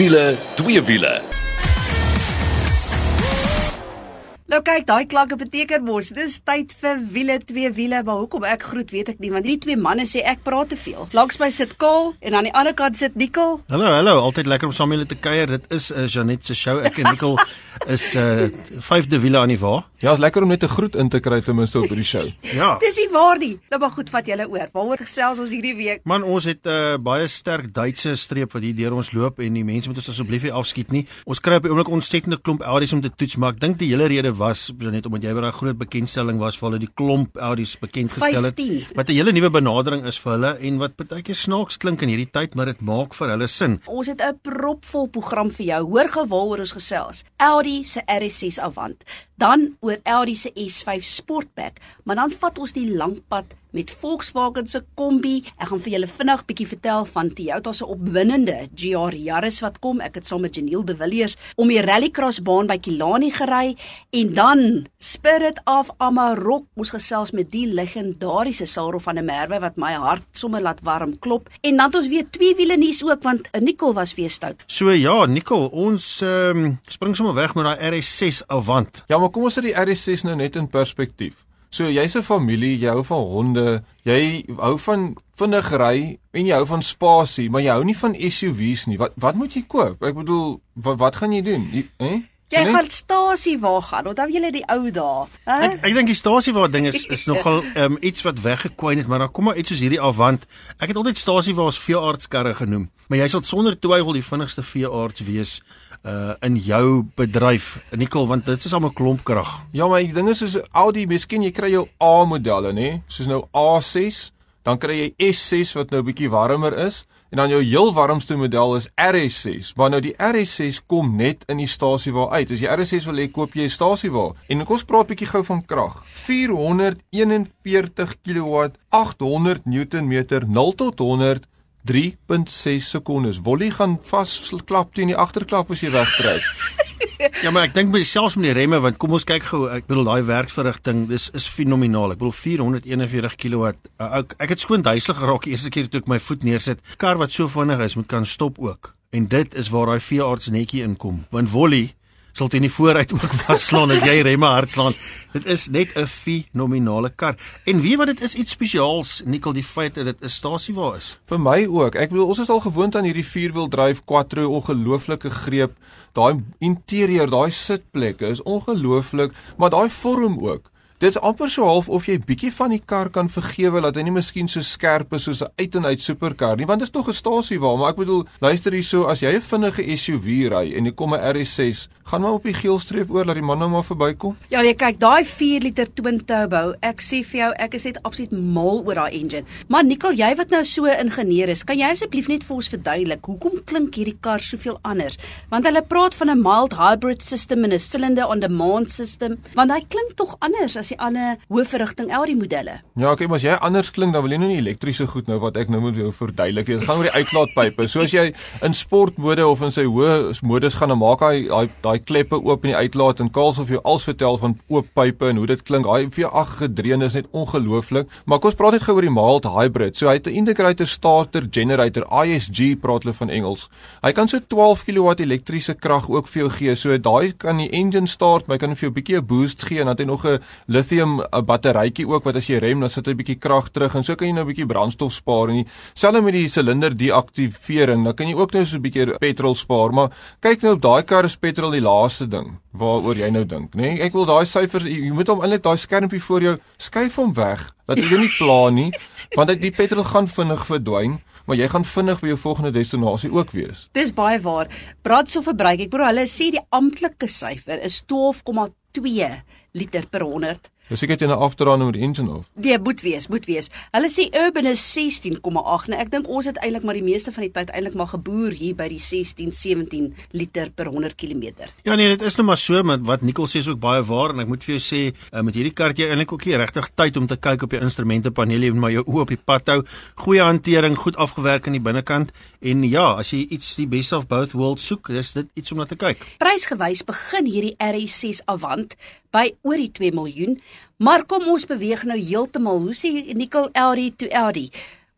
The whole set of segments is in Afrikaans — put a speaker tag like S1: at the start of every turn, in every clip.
S1: wiele, twee wiele.
S2: Nou kyk, daai klanke beteken mos dis tyd vir wiele twee wiele, maar hoekom ek groet weet ek nie, want hierdie twee manne sê ek praat te veel. Langs my sit Kol en aan die ander kant sit Nicole.
S3: Hallo, hallo, altyd lekker om saam julle te kuier. Dit is 'n uh, Janet se show. Ek en Nicole is uh vyfde wiele aan die wa.
S4: Ja, is lekker om net 'n groet in te kry ten minste op hierdie show.
S3: Ja.
S2: Dis nie waar nie. Nou maar goed, vat julle oor. Waaroor gesels ons hierdie week?
S3: Man, ons het 'n uh, baie sterk Duitse streep wat hier deur ons loop en die mense moet ons asseblief nie afskiet nie. Ons kry op die oomblik ontsettende klomp Audis om te toets, maar ek dink die hele rede was net omdat jy by 'n groot bekendstelling was vir hulle die klomp Audis bekend gestel het.
S2: 15.
S3: Wat 'n hele nuwe benadering is vir hulle en wat partykeer snaaks klink in hierdie tyd, maar dit maak vir hulle sin.
S2: Ons het 'n propvol program vir jou. Hoor gewil oor ons gesels. Audi se RS6 Avant, dan oor Audi se S5 Sportback, maar dan vat ons die lang pad met Volkswagen se Kombi. Ek gaan vir julle vinnig bietjie vertel van Toyota se opwindende GR Yaris wat kom. Ek het saam met Janiel De Villiers om die rallycross baan by Kilani gery en dan Spirit of Amarok ons gesels met die legendariese Sarah van der Merwe wat my hart sommer laat warm klop. En dan het ons weer twee wiele nuus ook want 'n Nicole was weer stout.
S3: So ja, Nicole, ons ehm um, spring sommer weg met daai RS6 Avant.
S4: Ja, maar kom ons sit die RS6 nou net in perspektief. So jy's 'n familie, jy hou van honde, jy hou van vinnig ry en jy hou van spasie, maar jy hou nie van SUV's nie. Wat wat moet jy koop? Ek bedoel, wat wat gaan jy doen? Jy, hè?
S2: Jy
S4: Net-
S2: gaan stasie waar gaan. Onthou julle die ou dae, hè?
S3: Ek ek dink die stasiewaar ding is is nogal um, iets wat weggekwyn het, maar dan kom maar iets soos hierdie Avant. Ek het altyd stasiewaars veeartskarre genoem, maar jy sal sonder twyfel die vinnigste veearts wees uh in jou bedryf, Nicole, want dit is almal klompkrag.
S4: Ja, maar die ding is soos Audi, miskien jy kry jou A modelle, nê? Soos nou A6, dan kry jy S6 wat nou bietjie warmer is en dan jou heel warmste model is RS6. Maar nou die RS6 kom net in die stasiewa uit. As jy RS6 wil hê, koop jy 'n stasiewa. En kom ons praat bietjie gou van krag. 441 kW, 800 Newtonmeter, 0 tot 100 3.6 sekondes. Wollie gaan vas klap teen die agterklap as jy wegtrek.
S3: Ja, maar ek dink met selfs met die remme want kom ons kyk gou, ek bedoel daai werkverrigting, dis is fenomenaal. Ek bedoel 441 kW. Ek, ek het skoon duiselig geraak die eerste keer toe ek my voet neersit. Kar wat so vinnig is, moet kan stop ook. En dit is waar daai veearts netjie inkom. Want Wolly sal teen die vooruit ook vaslaan as jy remme hard slaan. Dit is net 'n fenominale kar. En weet wat dit is iets spesiaals, Nikkel, die feit dat dit 'n stasiewa is.
S4: Vir my ook. Ek bedoel ons is al gewoond aan hierdie vierwieldryf quattro ongelooflike greep. Daai interieur, daai sitplekke is ongelooflik, maar daai vorm ook. Dit is amper so half of jy bietjie van die kar kan vergewe dat hy nie miskien so skerp is soos 'n uit en uit superkar nie, want dit is tog 'n stasiewa, maar ek bedoel, luister hierso, as jy 'n vinnige SUV ry en jy kom 'n RS6, gaan maar op die geelstreep oor dat die man nou maar verbykom.
S2: Ja, jy kyk, daai 4 liter twin turbo, ek sê vir jou, ek is net absoluut mal oor daai engine. Maar Nicole, jy wat nou so 'n ingenieur is, kan jy asseblief net vir ons verduidelik hoekom klink hierdie kar soveel anders? Want hulle praat van 'n mild hybrid system en 'n cylinder on demand system, want hy klink tog anders as die ander hoofverrigting Audi modelle.
S4: Ja, okay, maar as jy anders klink, dan wil jy nou nie elektriese goed nou wat ek nou moet jou verduidelik. Dit gaan oor die uitlaatpype. So as jy in sportmode of in sy hoë modus gaan, dan maak hy daai daai kleppe oop in die uitlaat en Karls of jou als vertel van oop pype en hoe dit klink. Daai V8 gedreun is net ongelooflik. Maar kom ons praat net gou oor die mild hybrid. So hy het 'n integrator starter generator ISG praat hulle van Engels. Hy kan so 12 kW elektriese krag ook vir jou gee. So daai kan die engine start, maar hy kan vir jou 'n bietjie 'n boost gee en dan het hy nog 'n lithium 'n batterytjie ook wat as jy rem dan sit hy 'n bietjie krag terug en so kan jy nou 'n bietjie brandstof spaar en dieselfde met die silinder deaktivering, dan kan jy ook nou so 'n bietjie petrol spaar, maar kyk nou op daai kar is petrol die laaste ding waaroor jy nou dink, nê? Nee? Ek wil daai syfers jy moet hom eintlik daai skermpie voor jou skuif hom weg dat jy dit nie pla nie, want die petrol gaan vinnig verdwyn. Maar jy gaan vinnig by jou volgende destinasie ook wees.
S2: Dis baie waar. Brandstofverbruik, ek bedoel hulle sê die amptelike syfer is 12,2 liter per 100.
S4: Dis seker jy 'n afdraande met die engine of.
S2: Nee, moet wees, moet wees. Hulle sê urban is 16,8. Nou ek dink ons het eintlik maar die meeste van die tyd eintlik maar geboer hier by die 16, 17 liter per 100 km.
S3: Ja nee, dit is nou maar so, maar wat Nicole sê is ook baie waar en ek moet vir jou sê, uh, met hierdie kar het jy eintlik ook nie regtig tyd om te kyk op jou instrumentepaneel moet maar jou oë op die pad hou. Goeie hantering, goed afgewerk aan die binnekant en ja, as jy iets die best of both worlds soek, is dit iets om na te kyk.
S2: Prysgewys begin hierdie RS6 Avant by oor die 2 miljoen, maar kom ons beweeg nou heeltemal. Hoe sê Nicole Audi to Audi?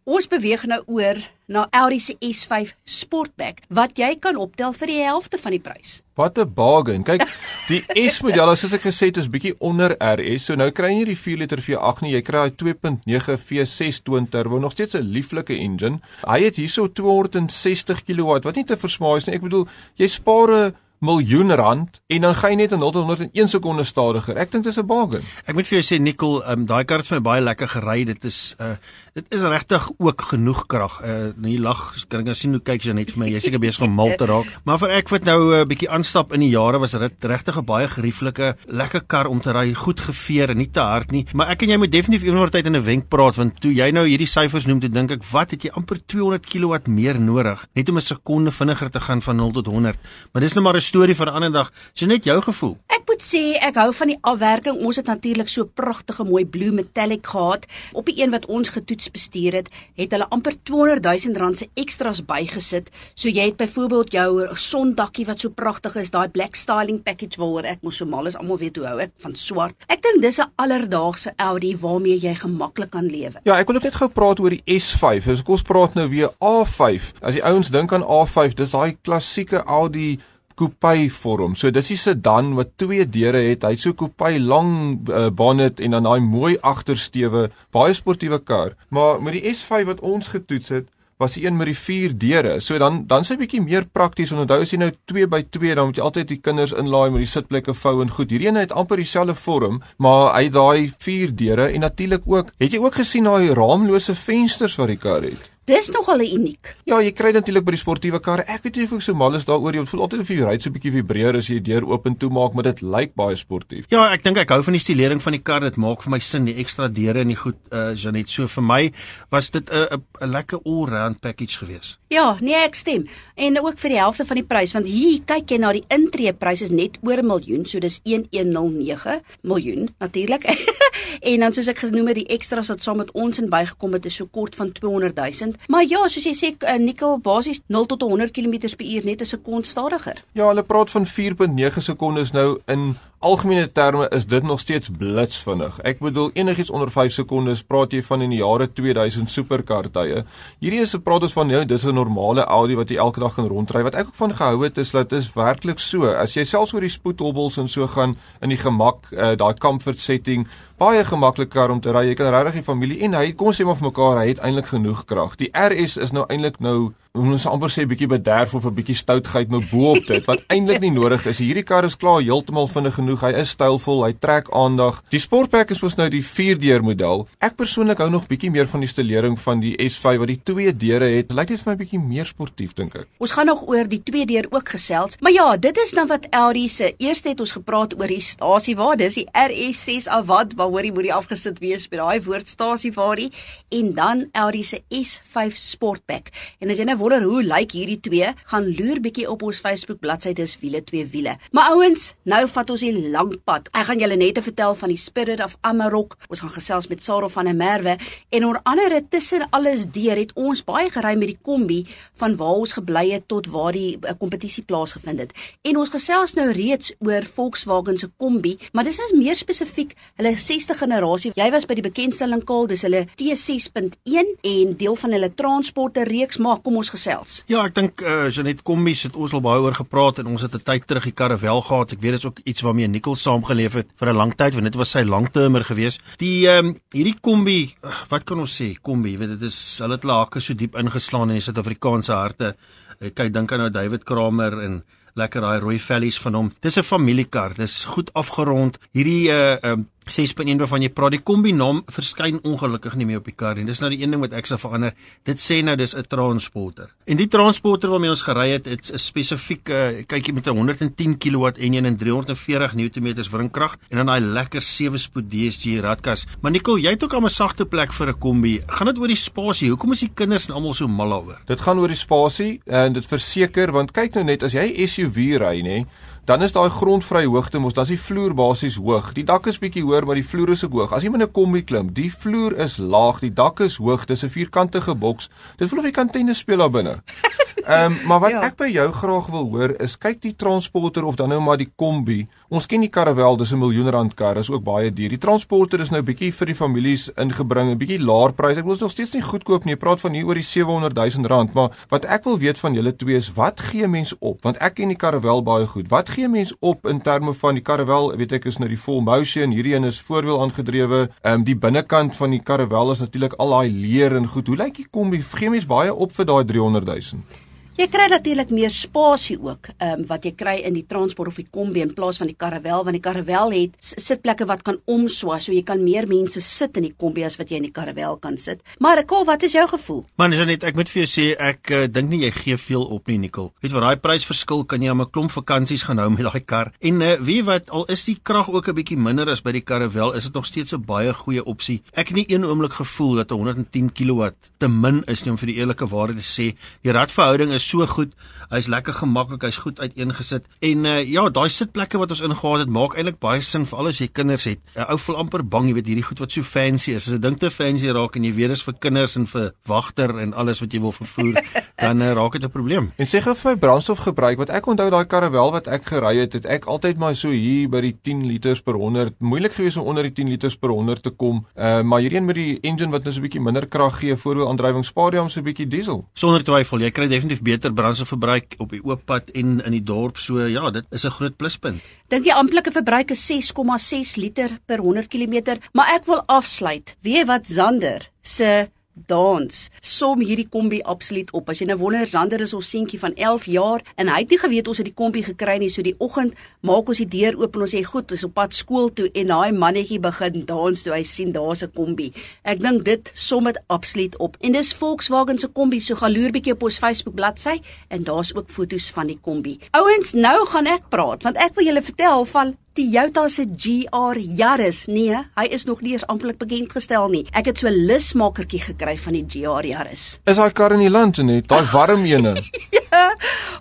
S2: Ons beweeg nou oor na Audi se S5 Sportback wat jy kan optel vir die helfte van die prys.
S4: Wat 'n bargain. Kyk, die S-model soos ek gesê het is bietjie onder RS. So nou kry jy nie die 4 liter V8 nie, jy kry daai 2.9 V6 twin turbo, nog steeds 'n lieflike engine. Hy het hierso 260 kW wat nie te versmaai is nie. Ek bedoel, jy spaar 'n miljoen rand en dan gaan jy net in 0 tot 100 in 1 sekonde stadiger. Ek dink dis 'n bargain.
S3: Ek moet vir jou sê Nicole, um, daai kar het vir my baie lekker gery. Dit is uh dit is regtig ook genoeg krag. Uh hier lag, kan ek nou sien hoe kyk jy net vir my. Jy's seker besig om mal te raak. Maar vir ek wat nou 'n uh, bietjie aanstap in die jare was dit regtig 'n baie gerieflike, lekker kar om te ry, goed geveer en nie te hard nie. Maar ek en jy moet definitief eendag tyd in 'n wenk praat want toe jy nou hierdie syfers noem, toe dink ek, wat het jy amper 200 kW meer nodig net om 'n sekonde vinniger te gaan van 0 tot 100. Maar dis nou maar 'n storie vir 'n ander dag. So net jou gevoel.
S2: Ek moet sê ek hou van die afwerking. Ons het natuurlik so pragtige mooi blue metallic gehad. Op die een wat ons getoets bestuur het, het hulle amper 200 000 rand se ekstras bygesit. So jy het byvoorbeeld jou sondakkie wat so pragtig is, daai black styling package waaroor ek mos so mal is, almal weet hoe hou ek van swart. Ek dink dis 'n alledaagse Audi waarmee jy gemaklik kan lewe.
S4: Ja, ek wil ook net gou praat oor die S5. So kom ons praat nou weer A5. As die ouens dink aan A5, dis daai klassieke Audi coupe vorm. So dis die sedan wat twee deure het. Hy't so coupe lang uh, bonnet en dan daai mooi agtersteewe, baie sportiewe kar. Maar met die S5 wat ons getoets het, was die een met die vier deure. So dan dan s'hy bietjie meer prakties. Onthou as jy nou 2 by 2 dan moet jy altyd die kinders inlaai met die sitplekke vou en goed. Hierdie een het amper dieselfde vorm, maar hy het daai vier deure en natuurlik ook, het jy ook gesien daai raamlose vensters wat die kar het?
S2: Dis nogal uniek.
S4: Ja, jy kry natuurlik by die sportiewe karre. Ek weet nie of ek so mal is daaroor jy voel altyd of jy ry so 'n bietjie vibreer as jy die deur oop en toe maak, maar dit lyk baie sportief.
S3: Ja, ek dink ek hou van die stilering van die kar. Dit maak vir my sin die ekstra deure en die goed uh Janet. So vir my was dit 'n 'n lekker all-round package geweest.
S2: Ja, nee, ek stem. En ook vir die helfte van die prys want hier kyk jy na die intreeprys is net oor 'n miljoen, so dis 1109 miljoen natuurlik. en dan soos ek genoem het, die ekstras wat saam met ons in bygekom het is so kort van 200 000 Maar ja, soos jy sê, uh, nikkel basies 0 tot 100 km/h net 'n sekond stadiger.
S4: Ja, hulle praat van 4.9 sekondes nou in algemene terme is dit nog steeds blitsvinnig. Ek bedoel enigiets onder 5 sekondes praat jy van in die jare 2000 superkar tye. Hierdie is 'n praat ons van nou, dis 'n normale Audi wat jy elke dag gaan rondry. Wat ek ook van gehou het is dat dit werklik so. As jy selfs oor die spoedhobbels en so gaan in die gemak, uh, daai comfort setting, baie gemakliker om te ry. Jy kan regtig die familie en hy kom sê maar vir mekaar, hy het eintlik genoeg krag. Die RS is nou eintlik nou ons amper sê 'n bietjie bederf of 'n bietjie stoutheid nou bo op dit wat eintlik nie nodig is. Hierdie kar is klaar heeltemal vinnig genoeg. Hy is stylvol, hy trek aandag. Die Sportback is mos nou die 4-deur model. Ek persoonlik hou nog bietjie meer van die stelering van die S5 wat die 2 deure het. Lyk dit vir my bietjie meer sportief dink ek.
S2: Ons gaan nog oor die 2 deur ook gesels. Maar ja, dit is dan wat Audi se eerste het ons gepraat oor die stasiewaarde. Dis die RS6 Avant waaroor jy moet afgesit wees met daai woord stasiewaarde en dan Audi se S5 Sportback. En as jy nou wonder hoe lyk hierdie twee, gaan loer bietjie op ons Facebook bladsy dis wiele twee wiele. Maar ouens, nou vat ons die lang pad. Ek gaan julle net vertel van die Spirit of Amarok. Ons gaan gesels met Sarah van der Merwe en oor andere tussen alles deur het ons baie gery met die kombi van waar ons gebly het tot waar die eh, kompetisie plaasgevind het. En ons gesels nou reeds oor Volkswagen se kombi, maar dis is meer spesifiek hulle 60 generasie. Jy was by die bekendstelling kaal, dis hulle T6.1 en deel van hulle transporter reeks, maar kom ons gesels.
S3: Ja, ek dink eh uh, Janet Kombies het ons al baie oor gepraat en ons het 'n tyd terug die karre wel gehad. Ek weet dit is ook iets waarmee Nicole saamgeleef het vir 'n lang tyd want dit was sy langtermer geweest. Die ehm um, hierdie Kombi, wat kan ons sê? Kombi, weet dit is hulle het lake so diep ingeslaan in die Suid-Afrikaanse harte. Ek kyk dink aan nou David Kramer en lekker daai rooi vellies van hom. Dis 'n familiekar. Dis goed afgerond. Hierdie uh ehm um, 6.1 waarvan jy praat, die kombi naam verskyn ongelukkig nie meer op die kar nie. Dis nou die een ding wat ek sou verander. Dit sê nou dis 'n transporter. En die transporter waarmee ons gery het, dit's 'n spesifieke kykie met 'n 110 kW enjin en 340 Nm wrinkrag en dan daai lekker 7-spoed DSG radkas. Maar Nicole, jy het ook al 'n sagte plek vir 'n kombi. Gaan dit oor die spasie? Hoekom is die kinders en almal so mal daaroor?
S4: Dit gaan oor die spasie en dit verseker want kyk nou net as jy SUV ry nê, dan is daai grondvry hoogte mos, dan is die vloer basies hoog. Die dak is bietjie hoër, maar die vloer is ook hoog. As jy met 'n kombi klim, die vloer is laag, die dak is hoog, dis 'n vierkantige boks. Dit voel of jy kan tennis speel daar binne. Ehm um, maar wat ja. ek by jou graag wil hoor is kyk die transporter of dan nou maar die kombi Ons ken die Caravelle, dis 'n miljoen rand kar, is ook baie duur. Die Transporter is nou bietjie vir die families ingebring, 'n bietjie laer prys. Ek wil nog steeds nie goedkoop nie. Jy praat van hier oor die 700 000 rand, maar wat ek wil weet van julle twee is wat gee mens op? Want ek ken die Caravelle baie goed. Wat gee mens op in terme van die Caravelle? Weet ek is nou die full motion, hierdie een is voorwiel aangedrewe. Ehm um, die binnekant van die Caravelle is natuurlik al daai leer en goed. Hoe lyk die kombi? Gee mens baie op vir daai 300 000?
S2: Jy kry natuurlik meer spasie ook, ehm um, wat jy kry in die transport of die kombi in plaas van die karavel, want die karavel het sitplekke wat kan omswaai, so jy kan meer mense sit in die kombi as wat jy in die karavel kan sit. Maar Nicole, wat is jou gevoel?
S3: Man, is net ek moet vir jou sê ek uh, dink nie jy gee veel op nie, Nicole. Weet wat daai prysverskil kan jy aan 'n klomp vakansies gaan hou met daai kar. En uh, wie wat al is die krag ook 'n bietjie minder as by die karavel, is dit nog steeds 'n baie goeie opsie. Ek het nie een oomblik gevoel dat 'n 110 kW te min is nie om vir die eerlike waarheid te sê. Die radverhouding is so goed. Hy's lekker gemaklik, hy's goed uiteengesit. En uh, ja, daai sitplekke wat ons ingehaal het, maak eintlik baie sin vir al as jy kinders het. 'n Ou voel amper bang, jy weet hierdie goed wat so fancy is. As 'n ding te fancy raak en jy weet dit is vir kinders en vir wagter en alles wat jy wil vervoer, dan uh, raak dit 'n probleem.
S4: En sê gou vir my brandstofgebruik, wat ek onthou daai karavel wat ek gery het, het ek altyd maar so hier by die 10 liters per 100. Moeilik gewees om onder die 10 liters per 100 te kom. Uh maar hierdie een met die engine wat nou so 'n bietjie minder krag gee, voorwiel aandrywing, spaar jy hom so 'n bietjie diesel.
S3: Sonder twyfel, jy kry definitief beter brandstofverbruik op die oop pad en in die dorp. So ja, dit is 'n groot pluspunt.
S2: Dink jy amptelike verbruik is 6,6 liter per 100 km, maar ek wil afsluit. Weet wat Zander se dans som hierdie kombi absoluut op. As jy nou wonder, Zander is ons seentjie van 11 jaar en hy het nie geweet ons het die kombi gekry nie. So die oggend maak ons die deur oop en ons sê goed, ons op pad skool toe en daai mannetjie begin dans toe hy sien daar's 'n kombi. Ek dink dit som dit absoluut op. En dis Volkswagen se kombi. So gaan loer bietjie op ons Facebook bladsy en daar's ook foto's van die kombi. Ouens, nou gaan ek praat want ek wil julle vertel van Toyota se GR Yaris, nee, hy is nog nie eens amptelik bekend gestel nie. Ek het so 'n lusmakertjie gekry van die GR Yaris.
S4: Is daai kar in die land net, daai warm ene?
S2: ja.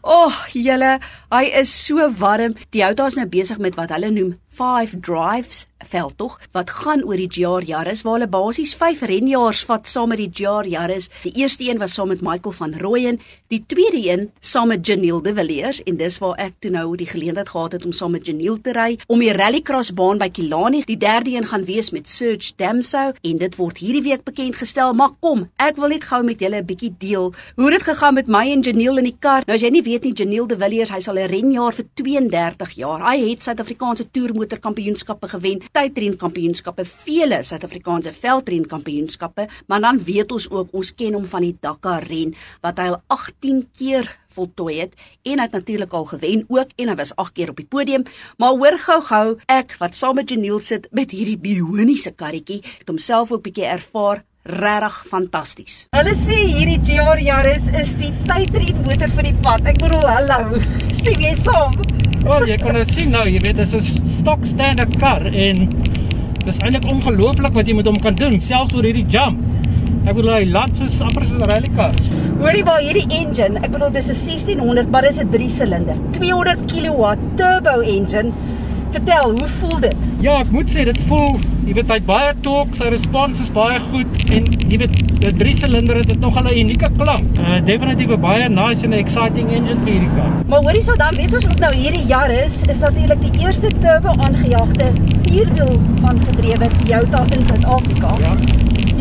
S2: O, oh, julle, hy is so warm. Die Toyota is nou besig met wat hulle noem 5 drives veld tog wat gaan oor die GR Yaris waar hulle basies 5 renjaars vat saam met die GR Yaris. Die eerste een was saam met Michael van Rooyen, die tweede een saam met Janiel de Villiers en dis waar ek toe nou die geleentheid gehad het om saam met Janiel te ry om die rallycross baan by Kilani. Die derde een gaan wees met Serge Damso en dit word hierdie week bekend gestel. Maar kom, ek wil net gou met julle 'n bietjie deel hoe dit gegaan met my en Janiel in die kar. Nou as jy nie weet nie, Janiel de Villiers, hy sal 'n renjaer vir 32 jaar. Hy het Suid-Afrikaanse toermotorkampioenskappe gewen tydren kampioenskappe, vele Suid-Afrikaanse veldren kampioenskappe, maar dan weet ons ook ons ken hom van die Dakar ren wat hy al 18 keer voltooi het en hy het natuurlik al gewen ook en hy was 8 keer op die podium. Maar hoor gou-gou ek wat saam met Janiel sit met hierdie bioniese karretjie het homself ook bietjie ervaar regtig fantasties. Hulle sê hierdie GR Yaris is die tydren motor vir die pad. Ek bedoel hallo. Stem jy saam?
S1: Oh, jy kan dit sien nou, jy weet dis 'n stock standard kar en dis eintlik ongelooflik wat jy met hom kan doen, selfs oor hierdie jump. Ek bedoel hy land soos amper so 'n rally kar.
S2: Hoorie maar hierdie engine, ek bedoel dis 'n 1600, maar dis 'n 3 silinder, 200 kW turbo engine Vertel, hoe voel dit?
S1: Ja, ek moet sê dit voel, jy weet hy het baie torque, sy respons is baie goed en jy weet die drie silinder het dit nog 'n unieke klank. Uh definitief 'n baie nice en exciting engine vir hierdie kar.
S2: Maar hoorie so dan weet ons ook nou hierdie Yaris is natuurlik die eerste turbo aangejaagde vierwiel aangedrewe Toyota in Suid-Afrika. Ja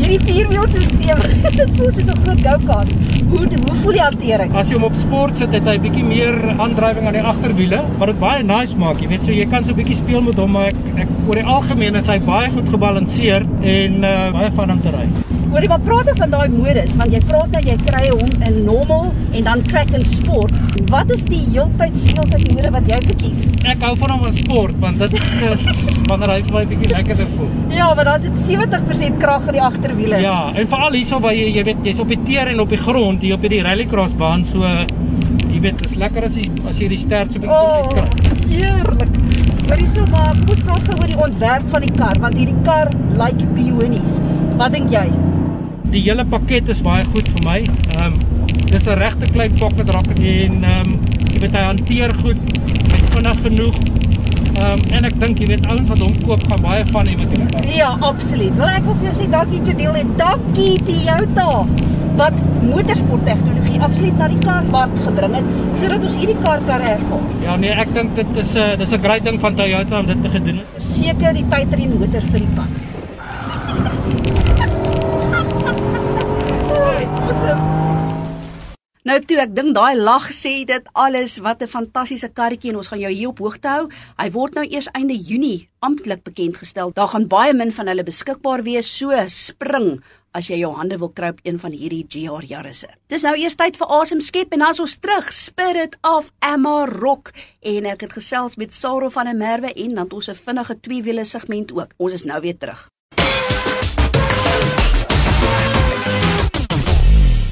S2: hierdie vierwielstelsel dit voel soos 'n groot go-kart. Hoe hoe voel die hantering?
S1: As jy hom op sport sit, het hy bietjie meer aandrywing aan die agterwiele, maar dit baie nice maak. Jy weet so jy kan so 'n bietjie speel met hom, maar ek, ek oor die algemeen is hy baie goed gebalanseerd en uh, baie van om te ry.
S2: Hoorie, maar praat oor van daai modus, want jy praat dat jy kry hom in normal en dan track en sport. Wat is die heeltyd speeltyd mode wat jy verkies?
S1: Ek hou van hom in sport want dit is wanneer hy vir my bietjie lekkerder voel.
S2: Ja, want daar's dit 70% krag in die agterwiele.
S1: Ja, en veral hierso waar jy jy weet jy's op die teer en op die grond hier op hierdie rallycross baan, so jy weet dit is lekker as jy as jy die sterk so bietjie
S2: oh, kry. Heerlik. Hoorie so maar, kom ons praat gou oor die ontwerp van die kar want hierdie kar lyk like bionies. Wat dink jy?
S1: Die hele pakket is baie goed vir my. Ehm um, dis 'n regte klein pocket rocket en ehm um, jy weet hy hanteer goed. Hy's vinnig genoeg. Ehm um, en ek dink jy weet alles wat hom koop gaan baie van hom met hom.
S2: Ja, absoluut. Wil ek ook vir jou sê dankie Jadil en dankie Toyota wat motorsport tegnologie absoluut na die kaartmark gebring het sodat ons hierdie kaart kan ervaar.
S1: Ja nee, ek dink dit is 'n uh, dis 'n great ding van Toyota om dit te gedoen het.
S2: Seker die tyd in die motor vir die pad. Nou toe ek dink daai lag sê dit alles wat 'n fantastiese karretjie en ons gaan jou hier op hoogte hou. Hy word nou eers einde Junie amptelik bekend gestel. Daar gaan baie min van hulle beskikbaar wees, so spring as jy jou hande wil kry op een van hierdie GR Yarise. Dis nou eers tyd vir asem skep en as ons terug Spirit of Amarok en ek het gesels met Saro van der Merwe en dan ons 'n vinnige tweewiele segment ook. Ons is nou weer terug.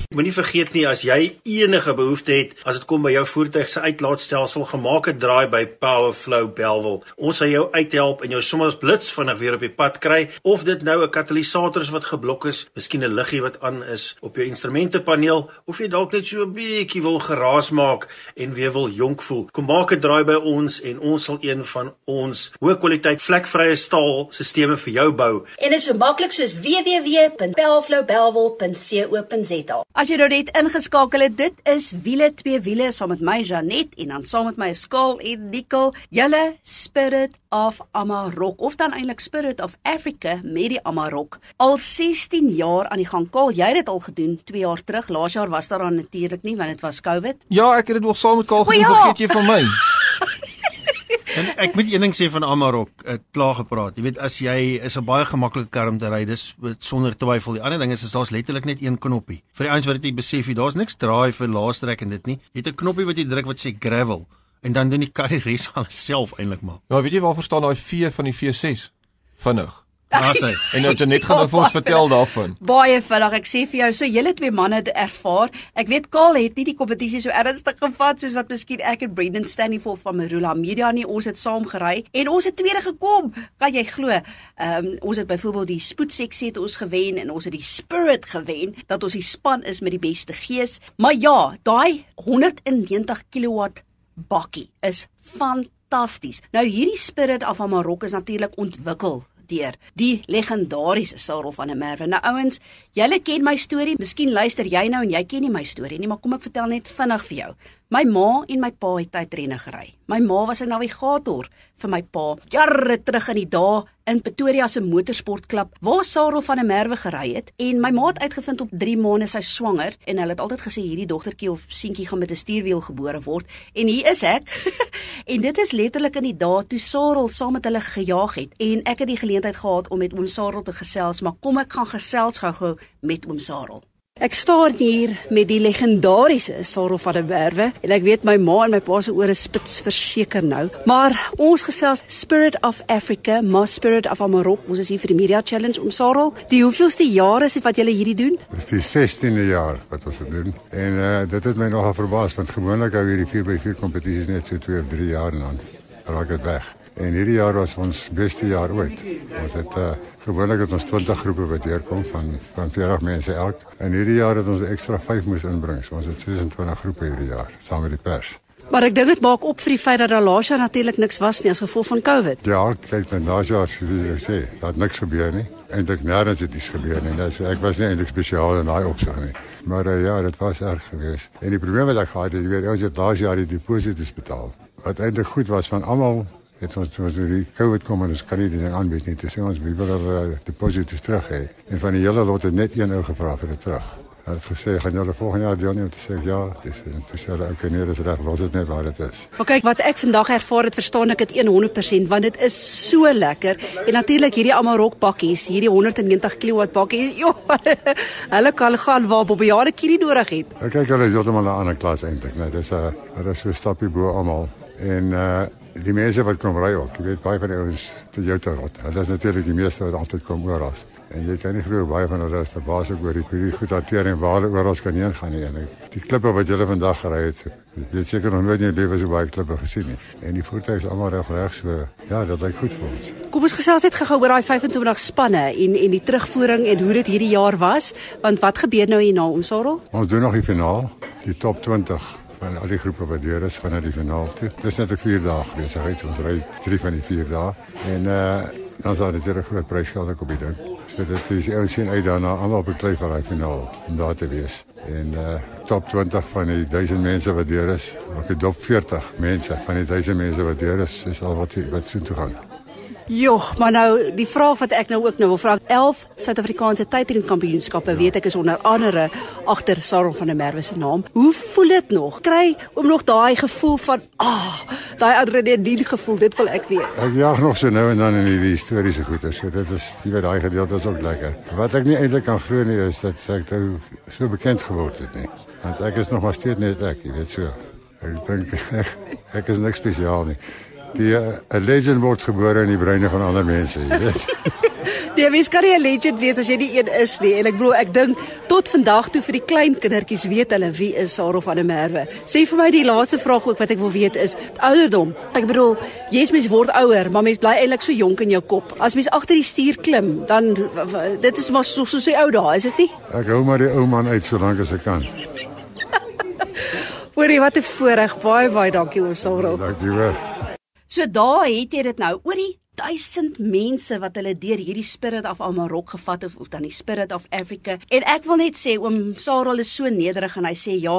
S3: Moenie vergeet nie as jy enige behoefte het as dit kom by jou voertuig se uitlaatstelsel, gemaak 'n draai by Powerflow Belwel. Ons sal jou uithelp en jou sommer blits vinnig weer op die pad kry of dit nou 'n katalisator is wat geblok is, miskien 'n liggie wat aan is op jou instrumentepaneel of jy dalk net so 'n bietjie wil geraas maak en weer wil jonk voel. Kom maak 'n draai by ons en ons sal een van ons hoë kwaliteit vlekvrye staal stelsels vir jou bou.
S2: En dit is so maklik soos www.powerflowbelwel.co.za. As jy nou net ingeskakel het, dit is wiele twee wiele saam met my Janet en dan saam met my Skaal en Nicole, julle Spirit of Amarok of dan eintlik Spirit of Africa met die Amarok. Al 16 jaar aan die gang. Kaal, jy het dit al gedoen 2 jaar terug. Laas jaar was daar dan natuurlik nie want dit was COVID.
S4: Ja, ek het dit nog saam met Kaal gedoen,
S2: ja.
S4: vergeet jy van my.
S3: En ek moet een ding sê van Amarok, het klaar gepraat. Jy weet as jy is 'n baie gemaklike kar om te ry, dis sonder twyfel. Die ander ding is is daar's letterlik net een knoppie. Vir die ouens wat dit nie besef nie, daar's niks draai vir laastrek en dit nie. Jy het 'n knoppie wat jy druk wat sê gravel en dan doen die kar die res alles self eintlik maar.
S4: Ja, weet jy waarvoor staan daai V van die V6? Vinnig.
S3: Ja, sê.
S4: En nou Janet gaan nou vir ons vertel daarvan.
S2: Baie vinnig. Ek sê vir jou, so julle twee manne het ervaar. Ek weet Kaal het nie die kompetisie so ernstig gevat soos wat miskien ek en Brendan Stanley van Marula Media nie. Ons het saam gery en ons het tweede gekom. Kan jy glo? Ehm um, ons het byvoorbeeld die spoedseksie het ons gewen en ons het die Spirit gewen dat ons die span is met die beste gees. Maar ja, daai 190 kW bakkie is fantasties. Nou hierdie Spirit af van Marokko is natuurlik ontwikkel deur die legendariese Sarel van der Merwe. Nou ouens, julle ken my storie. Miskien luister jy nou en jy ken nie my storie nie, maar kom ek vertel net vinnig vir jou. My ma en my pa het tydrenne gery. My ma was 'n navigator vir my pa jare terug in die dae in Pretoria se motorsportklub waar Sarel van der Merwe gery het en my ma het uitgevind op 3 maande sy swanger en hulle het altyd gesê hierdie dogtertjie of seentjie gaan met 'n stuurwiel gebore word en hier is ek. en dit is letterlik in die dae toe Sarel saam met hulle gejaag het en ek het die geleentheid gehad om met oom Sarel te gesels, maar kom ek gaan gesels gou-gou met oom Sarel. Ek staan hier met die legendariese Sarel van der Merwe en ek weet my ma en my pa se ore spits verseker nou. Maar ons gesels Spirit of Africa, my Spirit of Amarok. Ons is hier vir die Media Challenge om Sarel. Die hoeveelste jaar is dit wat julle hierdie doen?
S5: Dit is die 16de jaar wat ons dit doen. En uh dit het my nogal verbaas want gewoonlik hou hierdie 4x4 kompetisies net so 2 of 3 jaar dan raak dit weg. En hierdie jaar was ons beste jaar ooit. Ons het uh, gewoonlik het ons 20 groepe wat deurkom van van 40 mense elk. En hierdie jaar het ons ekstra 5 moes inbring. So ons het 26 groepe hierdie jaar saam met die pers.
S2: Maar ek dink dit maak op vir die feit dat daar laas jaar natuurlik niks was nie as gevolg van COVID.
S5: Ja, kyk net laas jaar wie ek sê, dat niks gebeur nie. Eintlik nêrens het iets gebeur nie. Dis ek was nie eintlik spesiaal in daai opsig nie. Maar uh, ja, dit was erg geweest. En die probleem wat ek gehad het, jy weet, ons het laas jaar die deposito's betaal. Wat eintlik goed was van almal het ons toe die COVID kom en ons kan nie die aanbied nie. Dis ons wie wil uh, deposito's terug hê. En van die hele lot het net een ou gevra vir dit terug. Hy het gesê gaan julle volgende jaar deel neem te sê ja, dis en toe sê hy okay nee, dis reg, los dit net waar dit is.
S2: Maar kyk wat ek vandag ervaar het, verstaan ek dit 100% want dit is so lekker. En natuurlik hierdie Amarok bakkies, hierdie 190 kW bakkies, jo. hulle kan gaan waar Bobbejane kierie nodig het.
S5: Ek kyk hulle is heeltemal 'n ander klas eintlik, nee, dis 'n uh, is so stappie bo almal. En uh die mense wat kom ry ook, jy weet baie van die ouens Toyota rot. Hulle is natuurlik die meeste wat altyd kom oor as. En jy kan nie glo baie van hulle is verbaas oor die hierdie goed hantering waar hulle oral kan heen gaan nie. En die klippe wat julle vandag gery het, jy het seker nog nooit in jou lewe so baie klippe gesien nie. En die voertuie is almal reg reg so. Ja, dit lyk goed vir ons.
S2: Kom ons gesels net gou oor daai 25 spanne en en die terugvoering en hoe dit hierdie jaar was, want wat gebeur nou hierna om Sarel?
S5: Ons doen nog die finaal, die top 20 van al die groepe wat deur is gaan na die finaal toe. Dis net 'n 4 dae besigheid. Ons ry 3 van die 4 dae en uh dan sal dit 'n groot prysgeld op die ding. So dit is ons sien uit daarna almal op die kleivarai finaal om daar te wees. En uh top 20 van die 1000 mense wat deur is, of die top 40 mense van die 1000 mense wat deur is, is al wat wat so toe gaan.
S2: Joh, maar nou die vraag wat ek nou ook nou wil vra, 11 Suid-Afrikaanse tydrenkampioenskappe weet ek is onder andere agter Sarah van der Merwe se naam. Hoe voel dit nog? Kry om nog daai gevoel van ah, oh, daai adrenalien gevoel, dit wil ek weet.
S5: Ek jag nog so nou en dan in die historiese goeie. So dit is jy weet daai gedeelte is ook lekker. Wat ek nie eintlik kan glo nie is dat ek nou so bekend geword het nie. Want ek is nog maar steeds net ek, jy weet so. Ek dink ek, ek is niks spesiaal nie. Die 'n uh, legend word gebore in die breine van ander mense, jy weet.
S2: Die mens kan nie 'n legend wees as jy nie een is nie. En ek bedoel, ek dink tot vandag toe vir die klein kindertjies weet hulle wie is Sarah van der Merwe. Sê vir my die laaste vraag ook wat ek wil weet is ouderdom. Ek bedoel, jy's mens word ouer, maar mens bly eintlik so jonk in jou kop. As mens agter die stuur klim, dan dit is maar so so se ou dae, is dit nie?
S5: Ek hou maar die ou man uit solank as ek kan.
S2: Hoorie, wat 'n voorreg. Baie baie dankie oor Sarah.
S5: Dankie hoor.
S2: So daar het jy dit nou oor die 1000 mense wat hulle deur hierdie Spirit of Amarok gevat het of dan die Spirit of Africa. En ek wil net sê oom Sarel is so nederig en hy sê ja,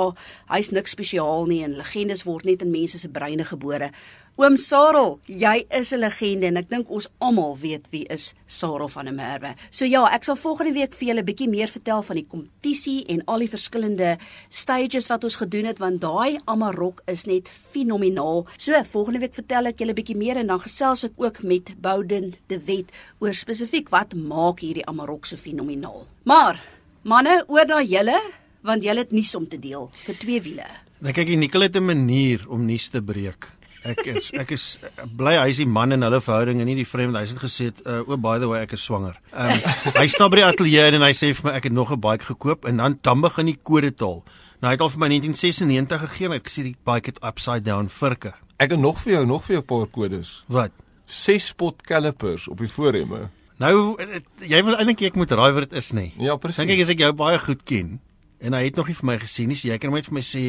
S2: hy's niks spesiaal nie en legendes word net in mense se breine gebore. Oom Sarel, jy is 'n legende en ek dink ons almal weet wie is Sarel van der Merwe. So ja, ek sal volgende week vir julle 'n bietjie meer vertel van die kompetisie en al die verskillende stages wat ons gedoen het want daai Amarok is net fenomenaal. So volgende week vertel ek julle 'n bietjie meer en dan gesels ek ook met Bouden de Wet oor spesifiek wat maak hierdie Amarok so fenomenaal. Maar manne, oor na julle want julle het nuus om te deel vir twee wiele.
S3: Nou kyk, Nicole het 'n manier om nuus te breek. Ek is ek is bly hy is die man in hulle verhouding en nie die vreemde. Hy het gesê, uh, "O oh, by the way, ek is swanger." Ehm um, hy staan by die ateljee en hy sê vir my ek het nog 'n bike gekoop en dan dan begin die kode taal. Nou hy het al vir my 1996 gegee en hy het gesê die bike het upside down virke.
S4: Ek het nog vir jou nog vir jou 'n paar kodes.
S3: Wat?
S4: 6 spot calipers op die voorremme.
S3: Nou jy wil eintlik ek moet raai wat dit is nê.
S4: Ja, presies.
S3: Dink ek as ek jou baie goed ken en hy het nog nie vir my gesien nie, so jy kan net vir my sê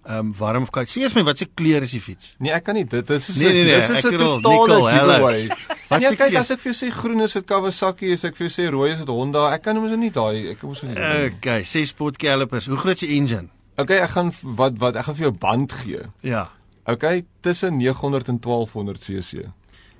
S3: ehm um, warm of koud. Sê eers my wat se kleur is die fiets?
S4: Nee, ek kan nie. Dit is
S3: nee, nee, nee,
S4: dis is 'n totale giveaway. Wat nee, kyk as ek vir jou sê groen is dit Kawasaki, as ek vir jou sê rooi is dit Honda, ek kan mos nie daai ek mos nie.
S3: Okay, sê sport calipers. Hoe groot is die engine?
S4: Okay, ek gaan wat wat ek gaan vir jou band gee.
S3: Ja.
S4: Okay, tussen 900 en 1200 cc.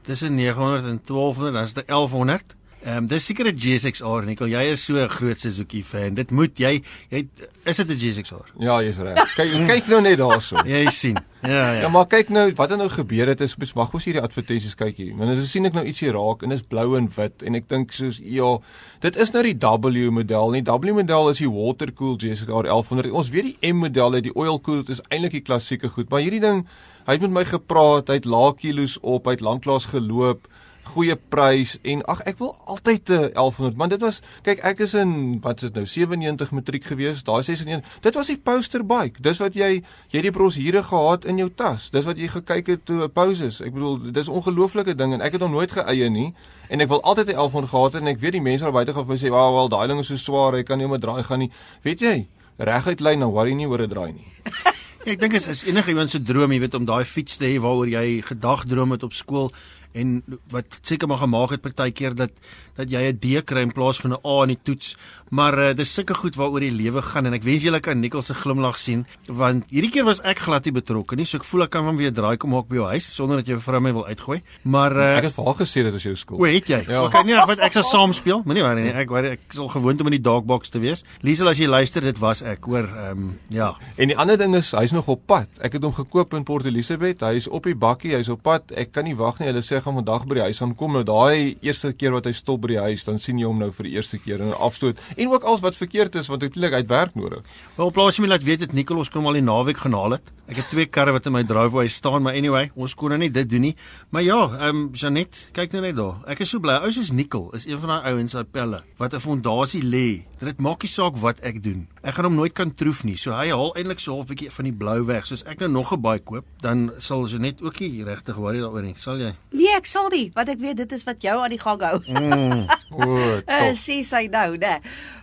S3: Tussen 900 en 1200, dan is dit 1100. Ehm um, dis seker 'n GSX-R Nikkel. Jy is so 'n groot Suzuki fan. Dit moet jy jy is dit 'n GSX-R?
S4: Ja, jy's reg. Kyk kyk nou net daarso.
S3: jy sien. Ja, ja.
S4: Ja, maar kyk nou, wat het nou gebeur het is mag ons hierdie advertensies kyk hier. Want as sien ek nou ietsie raak en dit is blou en wit en ek dink soos ja, dit is nou die W model nie. W model is die water cool GSX-R 1100. Ons weet die M model het die oil cooled is eintlik die klassieke goed, maar hierdie ding hy het met my gepraat, hy het lae kilos op, hy het lanklaas geloop goeie prys en ag ek wil altyd 'n 1100 man dit was kyk ek is in wat is dit nou 97 matriek gewees daai 61 dit was die poster bike dis wat jy jy die bros hier gehad in jou tas dis wat jy gekyk het toe pauses ek bedoel dis ongelooflike ding en ek het hom nooit geëie nie en ek wil altyd 'n 1100 gehad en ek weet die mense daar buite gaan vir my sê wag wel daai ding is so swaar ek kan nie om 'n draai gaan nie. Weet jy reguit lyn nou worry nie oor 'n draai nie
S3: Ek dink dit is enige iemand se droom, jy weet om daai fiets te hê waaroor jy gedag droom het op skool en wat seker maar gemaak het partykeer dat dat jy 'n D kry in plaas van 'n A in die toets. Maar uh, dis sulke goed waaroor die lewe gaan en ek wens julle kan Nikkel se glimlag sien want hierdie keer was ek glad nie betrokke nie. So ek voel ek kan van weer draai kom maak by jou huis sonder dat jy vir my wil uitgooi. Maar uh,
S4: ek het vir haar gesê dit is jou skool.
S3: O, het jy? Ja. Okay, nee, wat ek sal saam speel. Moenie worry nie. Ek worry ek sal gewoond om in die dogbox te wees. Liesel as jy luister, dit was ek, hoor. Ehm um, ja.
S4: En die ander ding is hy's nog op pad. Ek het hom gekoop in Port Elizabeth. Hy's op die bakkie, hy's op pad. Ek kan nie wag nie. Hulle sê hy gaan vandag by die huis aankom. Nou daai eerste keer wat hy stop by die huis, dan sien jy hom nou vir die eerste keer en afstoot. En ook alles wat verkeerd is want uiteindelik hy het werk nodig.
S3: Wel plaas jy my laat weet dit Nicolas kom al die naweek gaan haal het. Ek het twee karre wat in my driveway staan, maar anyway, ons kon nou nie dit doen nie. Maar ja, ehm um, Janet, kyk nou net daar. Ek is so bly. Ou soos Nicol is een van daai ouens uit Pelle wat 'n fondasie lê. Dit maak nie saak wat ek doen. Ek gaan hom nooit kan troef nie. So hy haal eintlik so 'n bietjie van die blou weg. Soos ek nou nog 'n baie koop, dan sal Janet ook nie regtig worry daaroor nie. Sal jy?
S2: Nee, ek sal nie, want ek weet dit is wat jou aan die gang hou.
S3: Mm.
S4: O,
S2: Uh, sê sy nou, né?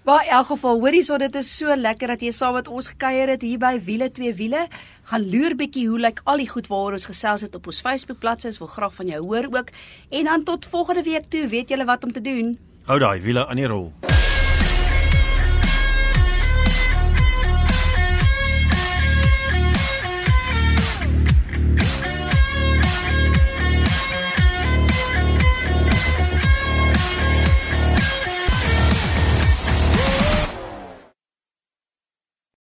S2: Maar in elk geval, hoorie so dit is so lekker dat jy saam met ons gekuier het hier by Wiele twee wiele. Gaan loer bietjie hoe lyk al die goed waaroor ons gesels het op ons Facebook bladsy. Ons wil graag van jou hoor ook. En dan tot volgende week toe, weet julle wat om te doen.
S3: Hou daai wiele aan die rol.